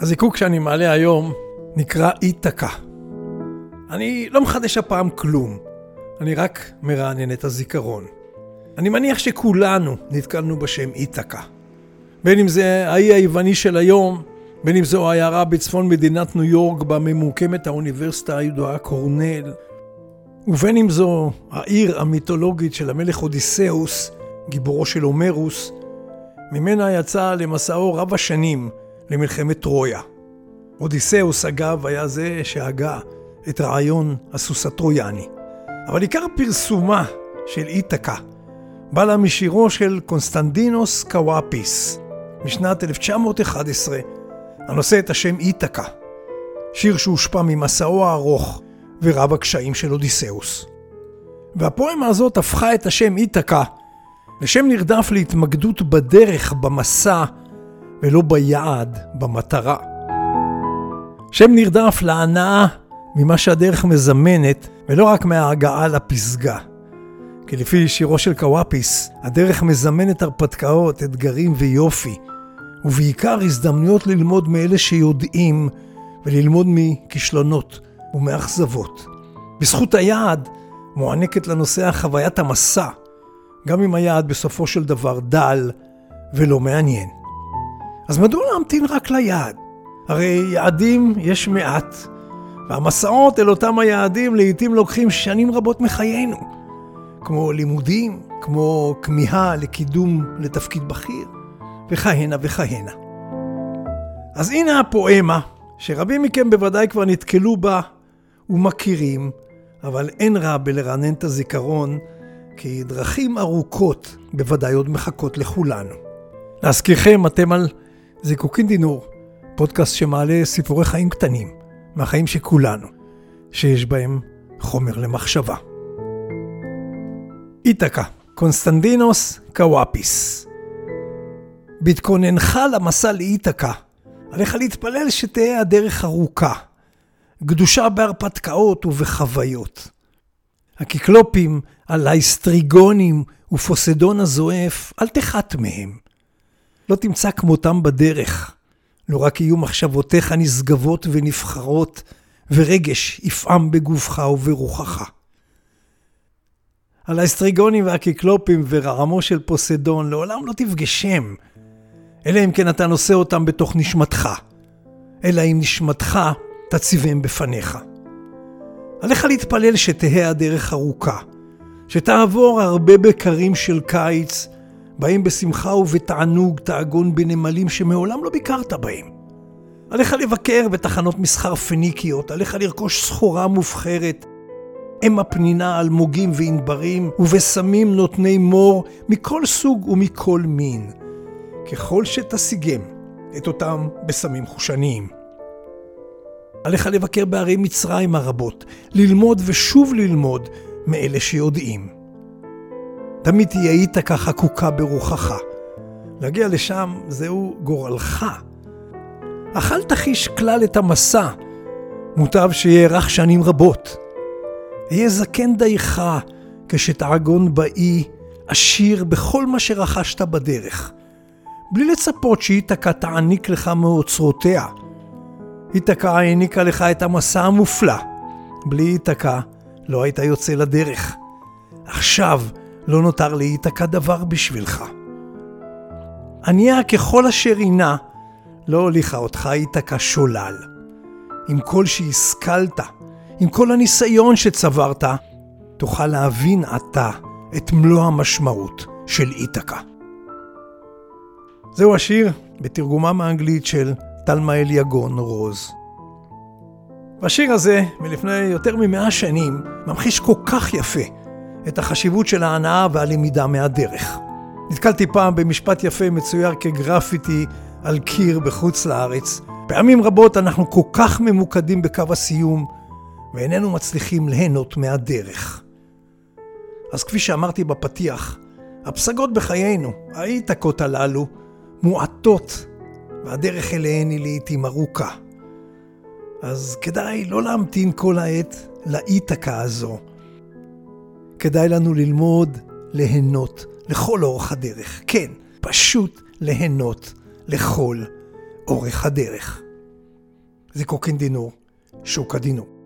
הזיקוק שאני מעלה היום נקרא איתקה. אני לא מחדש הפעם כלום, אני רק מרענן את הזיכרון. אני מניח שכולנו נתקלנו בשם איתקה. בין אם זה האי היווני של היום, בין אם זו העיירה בצפון מדינת ניו יורק בה ממוקמת האוניברסיטה הידועה קורנל, ובין אם זו העיר המיתולוגית של המלך אודיסאוס, גיבורו של הומרוס, ממנה יצא למסעו רב השנים למלחמת טרויה. אודיסאוס, אגב, היה זה שהגה את רעיון הסוס הטרויאני. אבל עיקר פרסומה של איתקה בא לה משירו של קונסטנדינוס קוואפיס משנת 1911, הנושא את השם איתקה, שיר שהושפע ממסעו הארוך ורב הקשיים של אודיסאוס. והפואמה הזאת הפכה את השם איתקה לשם נרדף להתמקדות בדרך, במסע, ולא ביעד, במטרה. שם נרדף להנאה ממה שהדרך מזמנת, ולא רק מההגעה לפסגה. כי לפי שירו של קוואפיס, הדרך מזמנת הרפתקאות, אתגרים ויופי, ובעיקר הזדמנויות ללמוד מאלה שיודעים, וללמוד מכישלונות ומאכזבות. בזכות היעד מוענקת לנוסע חוויית המסע, גם אם היעד בסופו של דבר דל ולא מעניין. אז מדוע להמתין רק ליעד? הרי יעדים יש מעט, והמסעות אל אותם היעדים לעיתים לוקחים שנים רבות מחיינו, כמו לימודים, כמו כמיהה לקידום לתפקיד בכיר, וכהנה וכהנה. אז הנה הפואמה, שרבים מכם בוודאי כבר נתקלו בה ומכירים, אבל אין רע בלרענן את הזיכרון, כי דרכים ארוכות בוודאי עוד מחכות לכולנו. להזכירכם, אתם על זיקוקין דינור, פודקאסט שמעלה סיפורי חיים קטנים, מהחיים של כולנו, שיש בהם חומר למחשבה. איתקה, קונסטנדינוס קוואפיס. בהתכוננך למסע לאיתקה, עליך להתפלל שתהא הדרך ארוכה, גדושה בהרפתקאות ובחוויות. הקיקלופים, הלייסטריגונים ופוסדון הזועף, אל תחת מהם. לא תמצא כמותם בדרך. לא רק יהיו מחשבותיך נשגבות ונבחרות, ורגש יפעם בגופך וברוחך. על האסטריגונים והקיקלופים ורעמו של פוסדון לעולם לא תפגשם, אלא אם כן אתה נושא אותם בתוך נשמתך, אלא אם נשמתך תציבם בפניך. עליך להתפלל שתהא הדרך ארוכה, שתעבור הרבה בקרים של קיץ, באים בשמחה ובתענוג תעגון בנמלים שמעולם לא ביקרת בהם. עליך לבקר בתחנות מסחר פניקיות, עליך לרכוש סחורה מובחרת, אם הפנינה אלמוגים וענברים, ובשמים נותני מור מכל סוג ומכל מין, ככל שתשיגם את אותם בשמים חושניים. עליך לבקר בערי מצרים הרבות, ללמוד ושוב ללמוד מאלה שיודעים. תמיד תהיה איתקה חקוקה ברוחך. להגיע לשם זהו גורלך. אך אל תחיש כלל את המסע, מוטב שיארך שנים רבות. אהיה זקן דייך כשתעגון באי, עשיר בכל מה שרכשת בדרך. בלי לצפות שאיתקה תעניק לך מאוצרותיה. איתקה העניקה לך את המסע המופלא. בלי איתקה לא היית יוצא לדרך. עכשיו לא נותר לאיתקה דבר בשבילך. ענייה ככל אשר הינה, לא הוליכה אותך איתקה שולל. עם כל שהשכלת, עם כל הניסיון שצברת, תוכל להבין עתה את מלוא המשמעות של איתקה. זהו השיר בתרגומה מאנגלית של תלמה אליגון רוז. והשיר הזה, מלפני יותר ממאה שנים, ממחיש כל כך יפה את החשיבות של ההנאה והלמידה מהדרך. נתקלתי פעם במשפט יפה מצויר כגרפיטי על קיר בחוץ לארץ. פעמים רבות אנחנו כל כך ממוקדים בקו הסיום, ואיננו מצליחים ליהנות מהדרך. אז כפי שאמרתי בפתיח, הפסגות בחיינו, האיתקות הללו, מועטות, והדרך אליהן היא לעיתים ארוכה. אז כדאי לא להמתין כל העת לאיתקה הזו. כדאי לנו ללמוד ליהנות לכל אורך הדרך. כן, פשוט ליהנות לכל אורך הדרך. זיקוקין דינור, שוקה דינור.